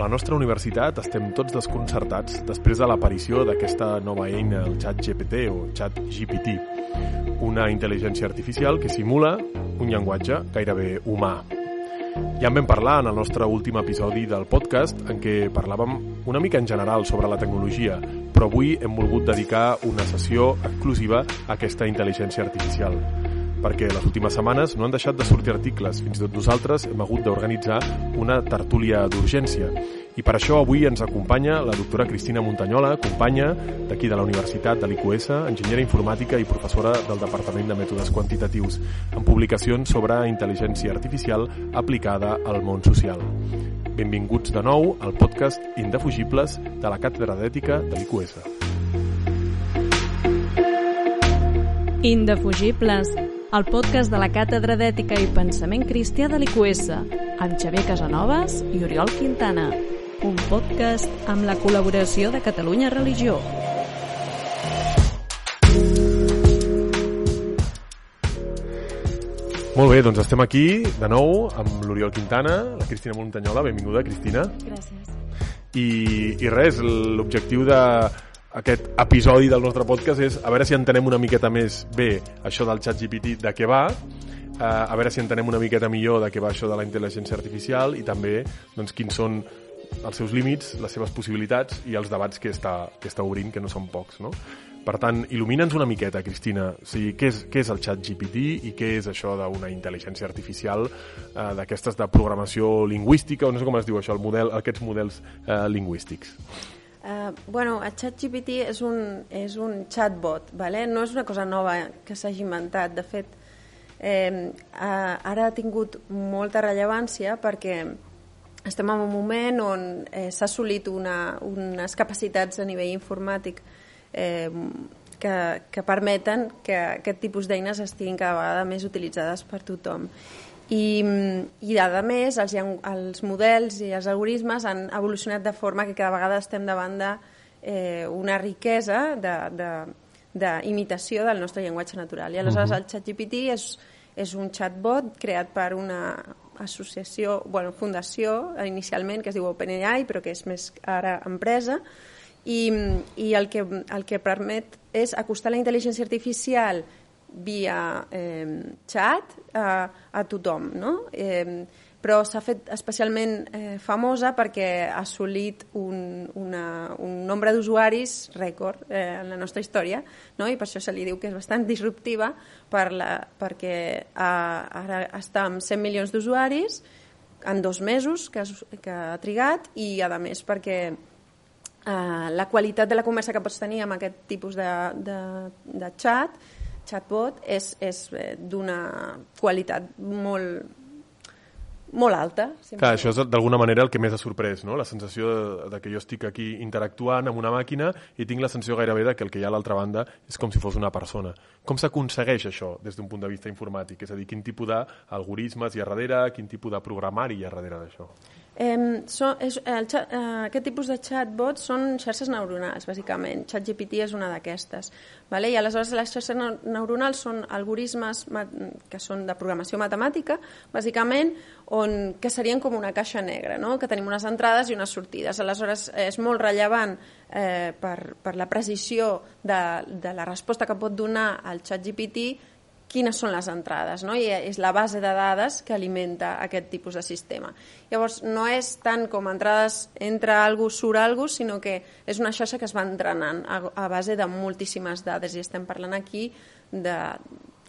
la nostra universitat estem tots desconcertats després de l'aparició d'aquesta nova eina, el xat GPT o xat GPT, una intel·ligència artificial que simula un llenguatge gairebé humà. Ja en vam parlar en el nostre últim episodi del podcast en què parlàvem una mica en general sobre la tecnologia, però avui hem volgut dedicar una sessió exclusiva a aquesta intel·ligència artificial perquè les últimes setmanes no han deixat de sortir articles. Fins i tot nosaltres hem hagut d'organitzar una tertúlia d'urgència. I per això avui ens acompanya la doctora Cristina Montanyola, companya d'aquí de la Universitat de l'IQS, enginyera informàtica i professora del Departament de Mètodes Quantitatius, amb publicacions sobre intel·ligència artificial aplicada al món social. Benvinguts de nou al podcast Indefugibles de la Càtedra d'Ètica de l'IQS. Indefugibles, el podcast de la Càtedra d'Ètica i Pensament Cristià de l'IQS, amb Xavier Casanovas i Oriol Quintana. Un podcast amb la col·laboració de Catalunya Religió. Molt bé, doncs estem aquí de nou amb l'Oriol Quintana, la Cristina Montanyola. Benvinguda, Cristina. Gràcies. I, i res, l'objectiu de aquest episodi del nostre podcast és a veure si entenem una miqueta més bé això del xat GPT, de què va, eh, a veure si entenem una miqueta millor de què va això de la intel·ligència artificial i també doncs, quins són els seus límits, les seves possibilitats i els debats que està, que està obrint, que no són pocs. No? Per tant, il·lumina'ns una miqueta, Cristina. O sigui, què, és, què és el xat GPT i què és això d'una intel·ligència artificial eh, d'aquestes de programació lingüística, o no sé com es diu això, el model, aquests models eh, lingüístics? Uh, bueno, el ChatGPT és un, és un chatbot, vale? no és una cosa nova que s'hagi inventat. De fet, eh, ara ha tingut molta rellevància perquè estem en un moment on eh, s'ha assolit una, unes capacitats a nivell informàtic eh, que, que permeten que aquest tipus d'eines estiguin cada vegada més utilitzades per tothom. I, i a més, els, els models i els algoritmes han evolucionat de forma que cada vegada estem davant de eh, una riquesa d'imitació de, de, del nostre llenguatge natural. I aleshores uh -huh. el ChatGPT és, és un chatbot creat per una associació, bueno, fundació, inicialment, que es diu OpenAI, però que és més ara empresa, i, i el, que, el que permet és acostar la intel·ligència artificial via eh, chat a, a tothom, no? Eh, però s'ha fet especialment eh, famosa perquè ha assolit un, una, un nombre d'usuaris rècord eh, en la nostra història no? i per això se li diu que és bastant disruptiva per la, perquè ha, ara està amb 100 milions d'usuaris en dos mesos que, has, que ha trigat i a més perquè eh, la qualitat de la conversa que pots tenir amb aquest tipus de, de, de chat chatbot és, és eh, d'una qualitat molt, molt alta. Clar, això és d'alguna manera el que més ha sorprès, no? la sensació de, de que jo estic aquí interactuant amb una màquina i tinc la sensació gairebé de que el que hi ha a l'altra banda és com si fos una persona. Com s'aconsegueix això des d'un punt de vista informàtic? És a dir, quin tipus d'algoritmes hi ha darrere, quin tipus de programari hi ha darrere d'això? Eh, so, és, el, uh, aquest tipus de chatbots són xarxes neuronals, bàsicament. ChatGPT és una d'aquestes. Vale? I aleshores les xarxes neuronals són algoritmes que són de programació matemàtica, bàsicament, on, que serien com una caixa negra, no? que tenim unes entrades i unes sortides. Aleshores, és molt rellevant eh, per, per la precisió de, de la resposta que pot donar el ChatGPT quines són les entrades, no? i és la base de dades que alimenta aquest tipus de sistema. Llavors, no és tant com entrades entre algú, surt algú, sinó que és una xarxa que es va entrenant a, a base de moltíssimes dades, i estem parlant aquí de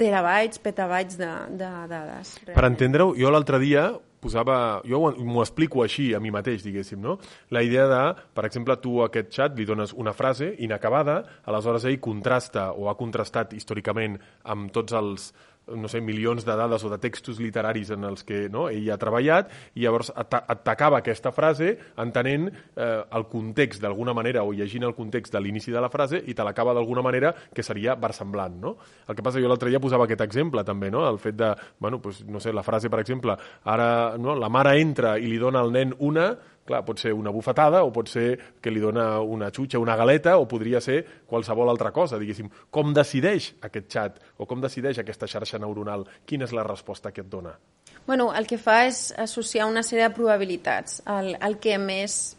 terabytes, petabytes de, de dades. Realment. Per entendre-ho, jo l'altre dia posava, jo m'ho explico així a mi mateix, diguéssim, no? La idea de, per exemple, tu a aquest xat li dones una frase inacabada, aleshores ell contrasta o ha contrastat històricament amb tots els no sé, milions de dades o de textos literaris en els que no, ell ha treballat i llavors atacava aquesta frase entenent eh, el context d'alguna manera o llegint el context de l'inici de la frase i te l'acaba d'alguna manera que seria versemblant. No? El que passa, jo l'altre dia posava aquest exemple també, no? el fet de, bueno, pues, no sé, la frase, per exemple, ara no, la mare entra i li dona al nen una, Clar, pot ser una bufetada o pot ser que li dona una xutxa, una galeta o podria ser qualsevol altra cosa, diguéssim. Com decideix aquest xat o com decideix aquesta xarxa neuronal? Quina és la resposta que et dona? Bueno, el que fa és associar una sèrie de probabilitats al, al que més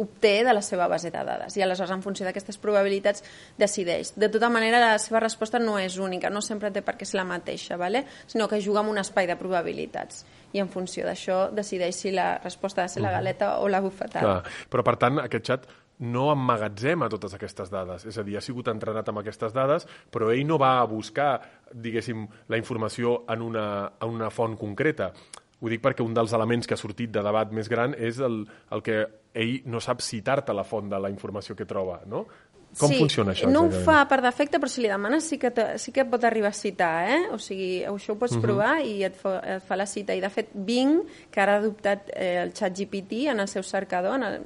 obté de la seva base de dades i aleshores en funció d'aquestes probabilitats decideix. De tota manera la seva resposta no és única, no sempre té per què ser la mateixa, ¿vale? sinó que juga amb un espai de probabilitats i en funció d'això decideix si la resposta ha de ser la galeta o la bufetada. Clar. Però per tant aquest xat no emmagatzema totes aquestes dades. És a dir, ha sigut entrenat amb aquestes dades, però ell no va a buscar, diguéssim, la informació en una, en una font concreta. Ho dic perquè un dels elements que ha sortit de debat més gran és el, el que ell no sap citar-te la font de la informació que troba, no? Com sí, funciona això? no ho fa per defecte, però si li demanes sí que, te, sí que pot arribar a citar, eh? O sigui, això ho pots uh -huh. provar i et fa, et fa la cita. I, de fet, Bing, que ara ha adoptat eh, el xat GPT en el seu cercador, en el,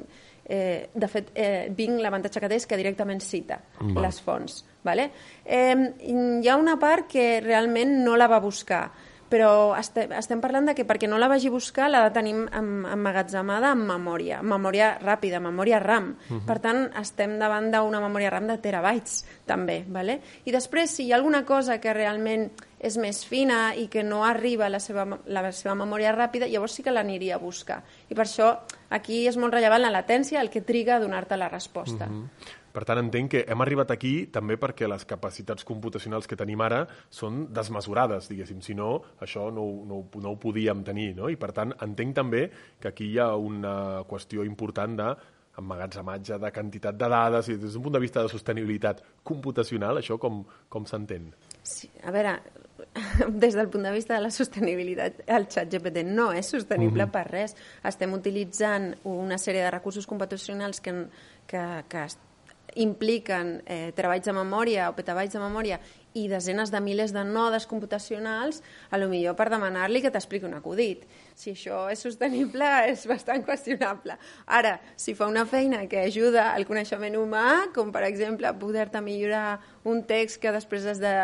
eh, de fet, eh, Bing l'avantatge que té és que directament cita Va. les fonts. Vale? Eh, hi ha una part que realment no la va buscar, però estem, estem parlant de que perquè no la vagi a buscar la tenim em, emmagatzemada en memòria, memòria ràpida, memòria RAM. Uh -huh. Per tant, estem davant d'una memòria RAM de terabytes, també. Vale? I després, si hi ha alguna cosa que realment és més fina i que no arriba a la seva, la seva memòria ràpida, llavors sí que l'aniria a buscar. I per això aquí és molt rellevant la latència, el que triga a donar-te la resposta. Uh -huh. Per tant, entenc que hem arribat aquí també perquè les capacitats computacionals que tenim ara són desmesurades, diguéssim. Si no, això no, no, no ho podíem tenir, no? I per tant, entenc també que aquí hi ha una qüestió important de emmagatzematge de quantitat de dades i des d'un punt de vista de sostenibilitat computacional, això com, com s'entén? Sí, a veure, des del punt de vista de la sostenibilitat, el xat GPT no és sostenible uh -huh. per res. Estem utilitzant una sèrie de recursos computacionals que, que, que impliquen eh, terabytes de memòria o petabytes de memòria i desenes de milers de nodes computacionals, a lo millor per demanar-li que t'expliqui un acudit. Si això és sostenible, és bastant qüestionable. Ara, si fa una feina que ajuda al coneixement humà, com per exemple poder-te millorar un text que després has de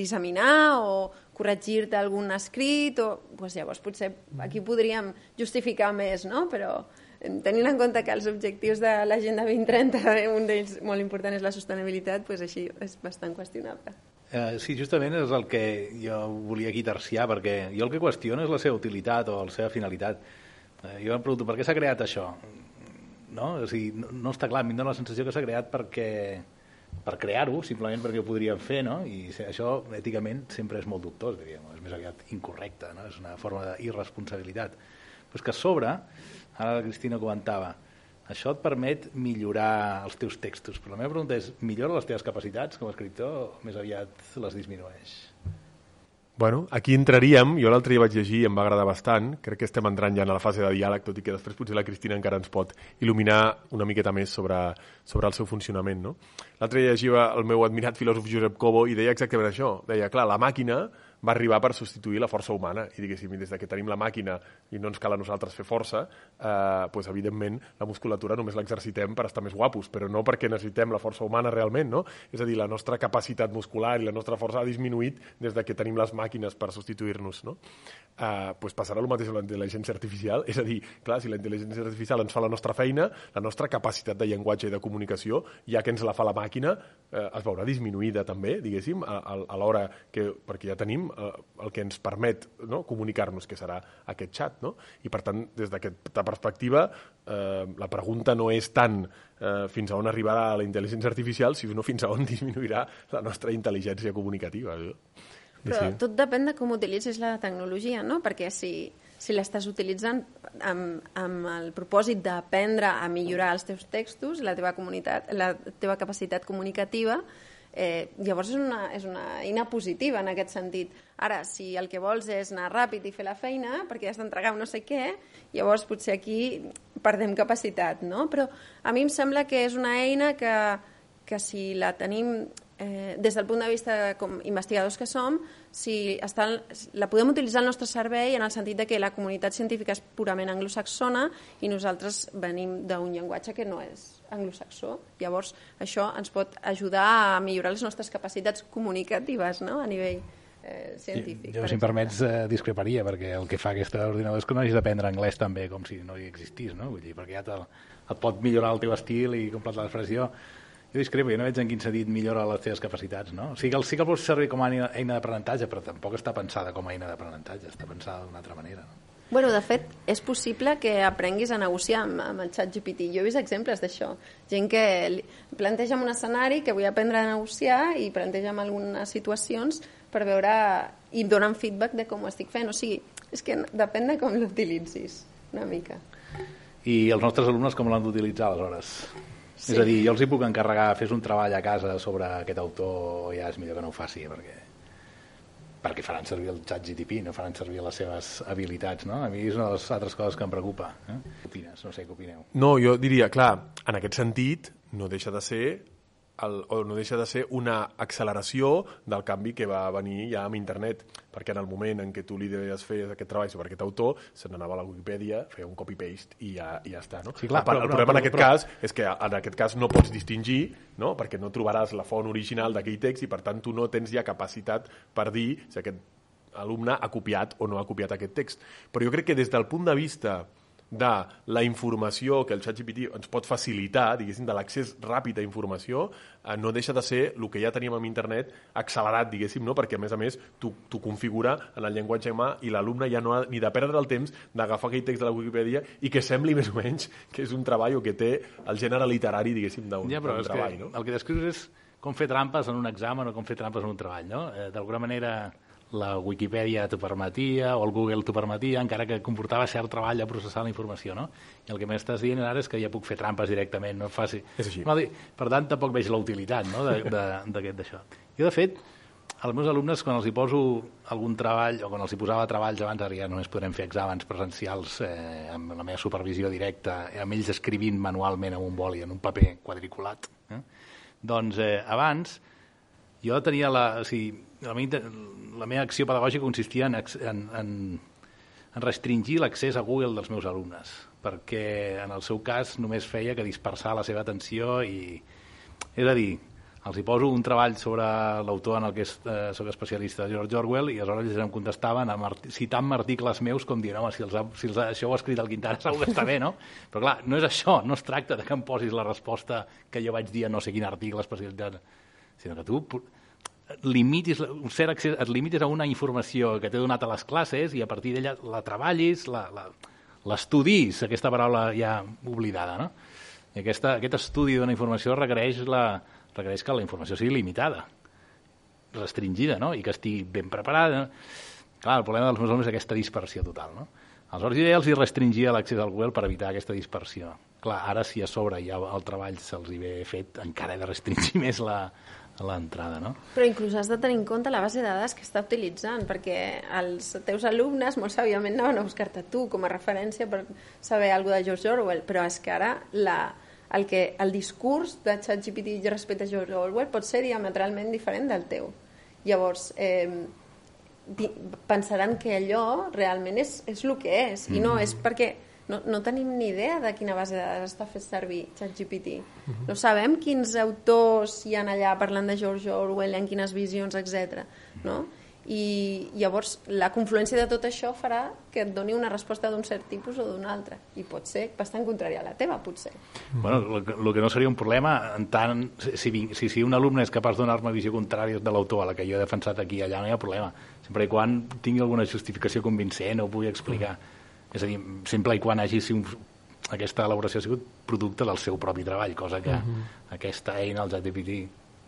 disseminar o corregir-te algun escrit, o, doncs llavors potser aquí podríem justificar més, no? Però tenint en compte que els objectius de l'Agenda 2030, un d'ells molt important és la sostenibilitat, doncs així és bastant qüestionable. Eh, sí, justament és el que jo volia aquí terciar, perquè jo el que qüestiono és la seva utilitat o la seva finalitat. Eh, jo em pregunto, per què s'ha creat això? No? O sigui, no, no està clar, a mi em dóna la sensació que s'ha creat perquè per crear-ho, simplement perquè ho podríem fer, no? I això, èticament, sempre és molt dubtós, diríem, és més aviat incorrecte, no? És una forma d'irresponsabilitat. Però és que a sobre, ara la Cristina comentava, això et permet millorar els teus textos, però la meva pregunta és, millora les teves capacitats com a escriptor o més aviat les disminueix? Bueno, aquí entraríem, jo l'altre dia vaig llegir i em va agradar bastant, crec que estem entrant ja en la fase de diàleg, tot i que després potser la Cristina encara ens pot il·luminar una miqueta més sobre, sobre el seu funcionament. No? L'altre dia llegia el meu admirat filòsof Josep Cobo i deia exactament això. Deia, clar, la màquina va arribar per substituir la força humana i diguéssim, i des de que tenim la màquina i no ens cal a nosaltres fer força, eh, pues, evidentment la musculatura només l'exercitem per estar més guapos, però no perquè necessitem la força humana realment, no? És a dir, la nostra capacitat muscular i la nostra força ha disminuït des de que tenim les màquines per substituir-nos, no? Eh, pues passarà el mateix amb la intel·ligència artificial, és a dir, clar, si la intel·ligència artificial ens fa la nostra feina, la nostra capacitat de llenguatge i de comunicació, ja que ens la fa la màquina, eh, es veurà disminuïda també, diguéssim, a, a, a l'hora que, perquè ja tenim eh, el que ens permet no? comunicar-nos, que serà aquest xat. No? I, per tant, des d'aquesta perspectiva, eh, la pregunta no és tant eh, fins a on arribarà la intel·ligència artificial, sinó fins a on disminuirà la nostra intel·ligència comunicativa. No? Però sí. tot depèn de com utilitzis la tecnologia, no? Perquè si, si l'estàs utilitzant amb, amb el propòsit d'aprendre a millorar els teus textos, la teva, comunitat, la teva capacitat comunicativa, eh, llavors és una, és una eina positiva en aquest sentit. Ara, si el que vols és anar ràpid i fer la feina, perquè has d'entregar no sé què, llavors potser aquí perdem capacitat, no? Però a mi em sembla que és una eina que, que si la tenim eh, des del punt de vista com investigadors que som, si està, la podem utilitzar al nostre servei en el sentit de que la comunitat científica és purament anglosaxona i nosaltres venim d'un llenguatge que no és anglosaxó. Llavors, això ens pot ajudar a millorar les nostres capacitats comunicatives no? a nivell eh, científic. Jo, per si em permets, eh, discreparia, perquè el que fa aquest ordinador és que no hagis d'aprendre anglès també com si no hi existís, no? Vull dir, perquè ja te, et pot millorar el teu estil i completar l'expressió. Jo discrepo, jo no veig en quin sentit millora les teves capacitats, no? O sigui que el, sí que el pots servir com a eina d'aprenentatge, però tampoc està pensada com a eina d'aprenentatge, està pensada d'una altra manera. No? Bueno, de fet, és possible que aprenguis a negociar amb, amb el xat GPT. Jo he vist exemples d'això. Gent que planteja un escenari que vull aprendre a negociar i planteja algunes situacions per veure i donen feedback de com ho estic fent. O sigui, és que depèn de com l'utilitzis, una mica. I els nostres alumnes com l'han d'utilitzar, aleshores? Sí. És a dir, jo els hi puc encarregar, fes un treball a casa sobre aquest autor, ja és millor que no ho faci, perquè perquè faran servir el xat GTP, no faran servir les seves habilitats, no? A mi és una de les altres coses que em preocupa. Eh? Què opines? No sé què opineu. No, jo diria, clar, en aquest sentit, no deixa de ser el, o no deixa de ser una acceleració del canvi que va venir ja amb internet, perquè en el moment en què tu li deies fer aquest treball sobre aquest autor, se n'anava a la Wikipedia, feia un copy-paste i ja, i ja està. No? Sí, clar, el, però- el però- problema en però- aquest però- cas és que en aquest cas no pots distingir, no? perquè no trobaràs la font original d'aquell text i per tant tu no tens ja capacitat per dir si aquest alumne ha copiat o no ha copiat aquest text. Però jo crec que des del punt de vista de la informació que el ChatGPT ens pot facilitar, diguéssim, de l'accés ràpid a informació, eh, no deixa de ser el que ja teníem amb internet accelerat, diguéssim, no? perquè a més a més t'ho configura en el llenguatge humà i l'alumne ja no ha ni de perdre el temps d'agafar aquell text de la Wikipedia i que sembli més o menys que és un treball o que té el gènere literari, diguéssim, d'un Ja, però treball. que No? el que descrius és com fer trampes en un examen o com fer trampes en un treball, no? Eh, D'alguna manera la Wikipedia t'ho permetia o el Google t'ho permetia, encara que comportava cert treball a processar la informació, no? I el que m'estàs dient ara és que ja puc fer trampes directament, no faci... És així. No, per tant, tampoc veig la utilitat no? de- de- d'aquest d'això. Jo, de fet, als meus alumnes, quan els hi poso algun treball, o quan els hi posava treballs abans, ara ja només podrem fer exàmens presencials eh, amb la meva supervisió directa, eh, amb ells escrivint manualment amb un boli, en un paper quadriculat. Eh? Doncs eh, abans jo tenia la... O sigui, la, meva, la meva acció pedagògica consistia en, en, en, en restringir l'accés a Google dels meus alumnes, perquè en el seu cas només feia que dispersar la seva atenció i... És a dir, els hi poso un treball sobre l'autor en el que és, eh, soc especialista, George Orwell, i aleshores ells em contestaven amb art citant articles meus com dient, home, si, els ha, si els ha, això ho ha escrit el Quintana segur que està bé, no? Però clar, no és això, no es tracta de que em posis la resposta que jo vaig dir a no sé quin article especialitzat, sinó que tu limitis, un cert accés, et limitis a una informació que t'he donat a les classes i a partir d'ella la treballis, l'estudis, aquesta paraula ja oblidada, no? I aquesta, aquest estudi d'una informació requereix, la, requereix que la informació sigui limitada, restringida, no? I que estigui ben preparada. Clar, el problema dels meus alumnes és aquesta dispersió total, no? Aleshores, jo ja els hi restringia l'accés al Google per evitar aquesta dispersió. Clar, ara si a sobre ja el treball se'ls hi ve fet, encara he de restringir més la, l'entrada, no? Però inclús has de tenir en compte la base de dades que està utilitzant, perquè els teus alumnes molt sàviament anaven a buscar-te tu com a referència per saber alguna de George Orwell, però és que ara la, el, que, el discurs de ChatGPT respecte a George Orwell pot ser diametralment diferent del teu. Llavors, eh, pensaran que allò realment és, és el que és, i no és perquè no, no tenim ni idea de quina base de dades està fet servir ChatGPT. No sabem quins autors hi han allà parlant de George Orwell, en quines visions, etc. No? I llavors la confluència de tot això farà que et doni una resposta d'un cert tipus o d'un altre. I pot ser bastant contrària a la teva, potser. Bueno, el, que- el que no seria un problema, en tant, si, si, si un alumne és capaç de donar-me visió contrària de l'autor a la que jo he defensat aquí i allà, no hi ha problema. Sempre i quan tingui alguna justificació convincent o ho pugui explicar. És a dir, sempre i quan hagi sigut, aquesta elaboració ha sigut producte del seu propi treball, cosa que aquesta eina, el ChatGPT,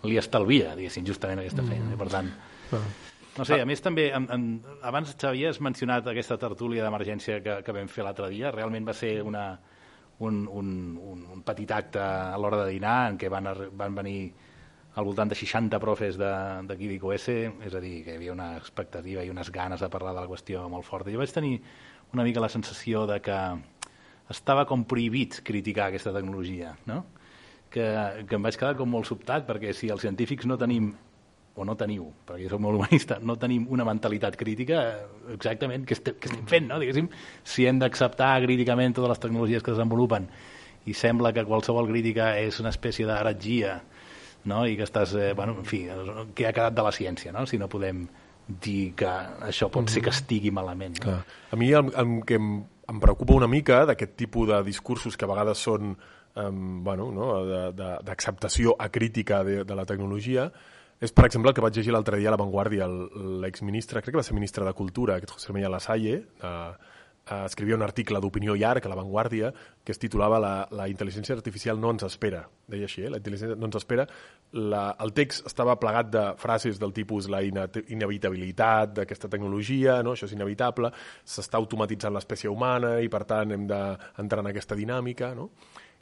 li estalvia, diguéssim, justament aquesta feina. I per tant, no sé, a més també, en, en, abans Xavier has mencionat aquesta tertúlia d'emergència que, que vam fer l'altre dia, realment va ser una, un, un, un, un petit acte a l'hora de dinar en què van, van venir al voltant de 60 profes de- d'aquí d'ICOS, és a dir, que hi havia una expectativa i unes ganes de parlar de la qüestió molt forta. Jo vaig tenir una mica la sensació de que estava com prohibit criticar aquesta tecnologia, no? que, que em vaig quedar com molt sobtat, perquè si els científics no tenim o no teniu, perquè jo soc molt humanista, no tenim una mentalitat crítica, eh, exactament, què estem, què estem fent, no? Diguéssim, si hem d'acceptar críticament totes les tecnologies que es desenvolupen i sembla que qualsevol crítica és una espècie d'heretgia, no? i que estàs, eh, bueno, en fi, que ha quedat de la ciència, no? si no podem dir que això pot ser que estigui malament. No? Clar. A mi el, el que em, em preocupa una mica d'aquest tipus de discursos que a vegades són um, bueno, no, d'acceptació acrítica de, de la tecnologia és, per exemple, el que vaig llegir l'altre dia a La Vanguardia, l'exministre, crec que va ser ministre de Cultura, aquest José María Lasalle, de, eh, escrivia un article d'opinió llarg a La Vanguardia que es titulava la, la intel·ligència artificial no ens espera. Deia així, eh? la intel·ligència no ens espera. La, el text estava plegat de frases del tipus la inevitabilitat d'aquesta tecnologia, no? això és inevitable, s'està automatitzant l'espècie humana i, per tant, hem d'entrar en aquesta dinàmica. No?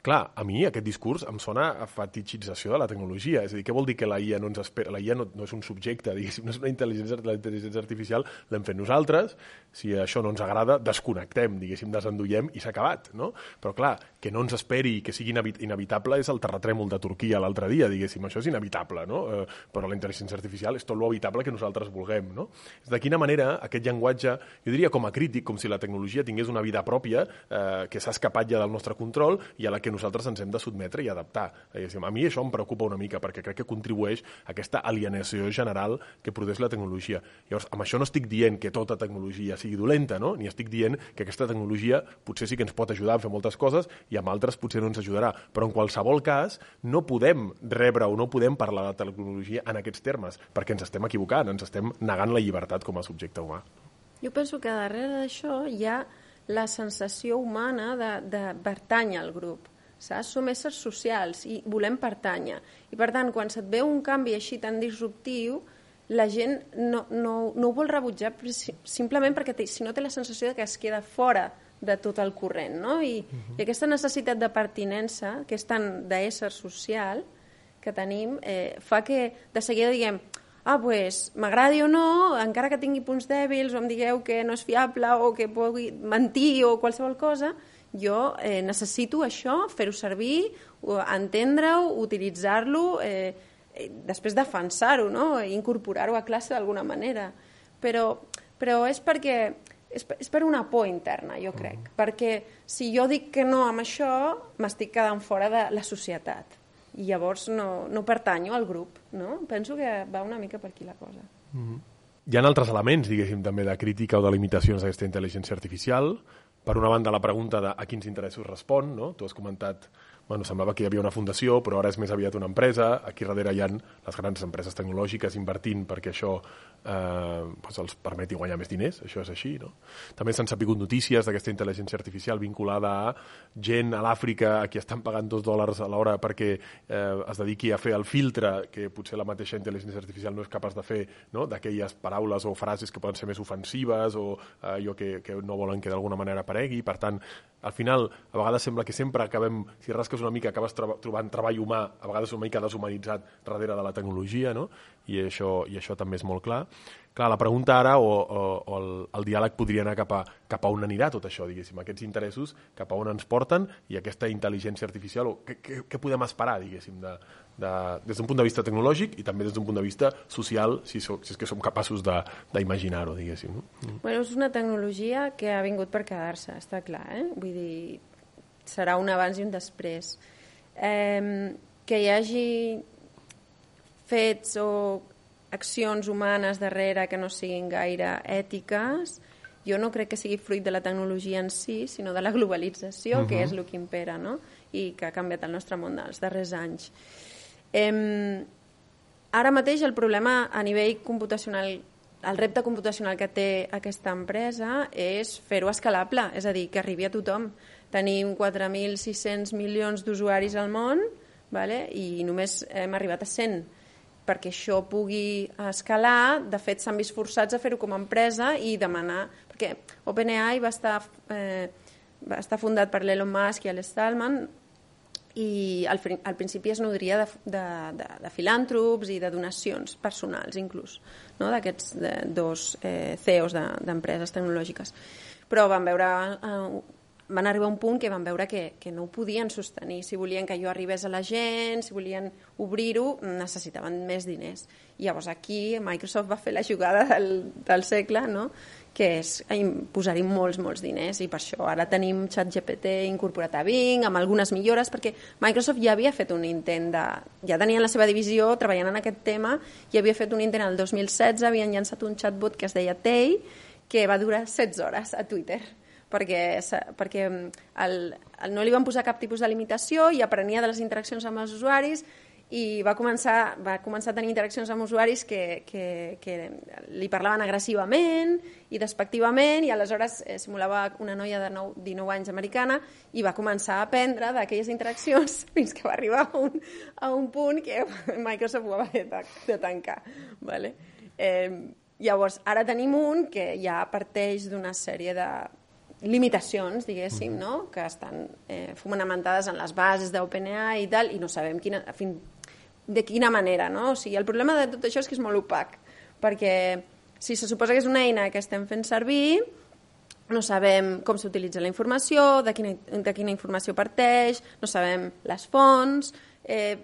Clar, a mi aquest discurs em sona a fetichització de la tecnologia. És a dir, què vol dir que la IA no ens espera? La IA no, no és un subjecte, diguéssim, no és una intel·ligència, la intel·ligència artificial l'hem fet nosaltres, si això no ens agrada, desconnectem, diguéssim, desendullem i s'ha acabat, no? Però clar, que no ens esperi i que sigui inevitable és el terratrèmol de Turquia l'altre dia, diguéssim, això és inevitable, no? Eh, però la intel·ligència artificial és tot lo evitable que nosaltres vulguem, no? De quina manera aquest llenguatge, jo diria com a crític, com si la tecnologia tingués una vida pròpia, eh, que s'ha escapat ja del nostre control i a la que nosaltres ens hem de sotmetre i adaptar. A mi això em preocupa una mica perquè crec que contribueix a aquesta alienació general que produeix la tecnologia. Llavors, amb això no estic dient que tota tecnologia sigui dolenta, no? ni estic dient que aquesta tecnologia potser sí que ens pot ajudar a fer moltes coses i amb altres potser no ens ajudarà. Però en qualsevol cas no podem rebre o no podem parlar de tecnologia en aquests termes perquè ens estem equivocant, ens estem negant la llibertat com a subjecte humà. Jo penso que darrere d'això hi ha la sensació humana de, de pertany al grup saps? Som éssers socials i volem pertànyer. I per tant, quan se't ve un canvi així tan disruptiu, la gent no, no, no ho vol rebutjar simplement perquè té, si no té la sensació de que es queda fora de tot el corrent, no? I, uh -huh. i aquesta necessitat de pertinença, que és tant d'ésser social que tenim, eh, fa que de seguida diguem ah, pues, m'agradi o no, encara que tingui punts dèbils o em digueu que no és fiable o que pugui mentir o qualsevol cosa, jo eh, necessito això, fer-ho servir, entendre-ho, utilitzar-lo, eh, eh, després defensar-ho, no? incorporar-ho a classe d'alguna manera. Però, però és perquè és, és per una por interna, jo crec. Uh -huh. Perquè si jo dic que no amb això, m'estic quedant fora de la societat. I llavors no, no pertanyo al grup, no? Penso que va una mica per aquí la cosa. Uh -huh. Hi ha altres elements, diguéssim, també de crítica o de limitacions d'aquesta intel·ligència artificial, per una banda, la pregunta de a quins interessos respon, no? Tu has comentat bueno, semblava que hi havia una fundació, però ara és més aviat una empresa. Aquí darrere hi ha les grans empreses tecnològiques invertint perquè això eh, doncs els permeti guanyar més diners, això és així. No? També s'han sapigut notícies d'aquesta intel·ligència artificial vinculada a gent a l'Àfrica a qui estan pagant dos dòlars a l'hora perquè eh, es dediqui a fer el filtre que potser la mateixa intel·ligència artificial no és capaç de fer, no? d'aquelles paraules o frases que poden ser més ofensives o eh, allò que, que no volen que d'alguna manera aparegui. Per tant, al final, a vegades sembla que sempre acabem, si rasques una mica, acabes trobant treball humà, a vegades una mica deshumanitzat darrere de la tecnologia, no? I això, i això també és molt clar. Clar, la pregunta ara, o, o, o el, el diàleg podria anar cap a, cap a on anirà tot això, diguéssim, aquests interessos, cap a on ens porten i aquesta intel·ligència artificial, o què, què, què podem esperar, diguéssim, de, de, des d'un punt de vista tecnològic i també des d'un punt de vista social, si, so, si és que som capaços d'imaginar-ho, diguéssim. No? Mm. Bueno, és una tecnologia que ha vingut per quedar-se, està clar, eh? Vull dir, serà un abans i un després. Eh, que hi hagi fets o accions humanes darrere que no siguin gaire ètiques, jo no crec que sigui fruit de la tecnologia en si, sinó de la globalització, uh -huh. que és el que impera, no? i que ha canviat el nostre món dels darrers anys. Eh, ara mateix el problema a nivell computacional el repte computacional que té aquesta empresa és fer-ho escalable, és a dir, que arribi a tothom. Tenim 4.600 milions d'usuaris al món vale? i només hem arribat a 100 perquè això pugui escalar, de fet s'han vist forçats a fer-ho com a empresa i demanar, perquè OpenAI va estar, eh, va estar fundat per l'Elon Musk i l'Stallman i al, al principi es nodria de, de, de, de filàntrops i de donacions personals inclús, no? d'aquests dos eh, CEOs d'empreses de, tecnològiques. Però van veure eh, van arribar a un punt que van veure que, que no ho podien sostenir. Si volien que jo arribés a la gent, si volien obrir-ho, necessitaven més diners. I llavors aquí Microsoft va fer la jugada del, del segle, no? que és posar-hi molts, molts diners i per això ara tenim ChatGPT incorporat a Bing amb algunes millores perquè Microsoft ja havia fet un intent de... ja tenien la seva divisió treballant en aquest tema i havia fet un intent el 2016 havien llançat un chatbot que es deia Tay que va durar 16 hores a Twitter perquè, perquè el, el, no li van posar cap tipus de limitació i aprenia de les interaccions amb els usuaris i va començar, va començar a tenir interaccions amb usuaris que, que, que li parlaven agressivament i despectivament i aleshores eh, simulava una noia de 9, 19 anys americana i va començar a aprendre d'aquelles interaccions fins que va arribar a un, a un punt que Microsoft ho va haver de, de tancar. Vale? Eh, llavors, ara tenim un que ja parteix d'una sèrie de limitacions, diguéssim, no? que estan eh, fonamentades en les bases d'OpenAI i tal, i no sabem quina, fin, de quina manera, no? O sigui, el problema de tot això és que és molt opac, perquè si se suposa que és una eina que estem fent servir, no sabem com s'utilitza la informació, de quina, de quina informació parteix, no sabem les fonts, eh,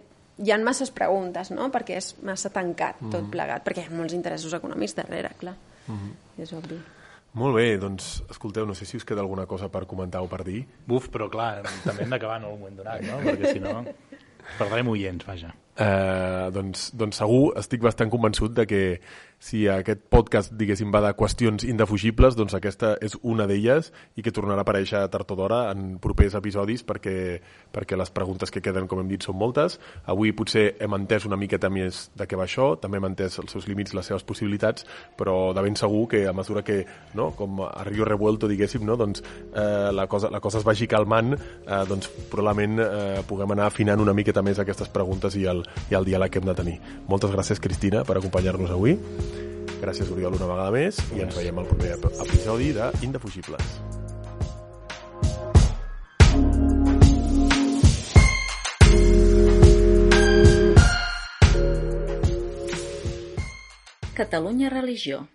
hi ha masses preguntes, no?, perquè és massa tancat tot mm. plegat, perquè hi ha molts interessos econòmics darrere, clar, mm -hmm. és obvi. Molt bé, doncs, escolteu, no sé si us queda alguna cosa per comentar o per dir. Buf, però clar, també hem d'acabar en un moment donat, no? Perquè si no... Perdrem oients, vaja. Eh, doncs, doncs segur, estic bastant convençut de que si aquest podcast, diguéssim, va de qüestions indefugibles, doncs aquesta és una d'elles i que tornarà a aparèixer tard o d'hora en propers episodis perquè, perquè les preguntes que queden, com hem dit, són moltes. Avui potser hem entès una miqueta més de què va això, també hem entès els seus límits, les seves possibilitats, però de ben segur que a mesura que, no, com a Rio Revuelto, diguéssim, no, doncs, eh, la, cosa, la cosa es vagi calmant, eh, doncs probablement eh, puguem anar afinant una miqueta més aquestes preguntes i el, i el diàleg que hem de tenir. Moltes gràcies, Cristina, per acompanyar-nos avui. Gràcies, Oriol, una vegada més i ens veiem al proper episodi de Indefugibles. Catalunya Religió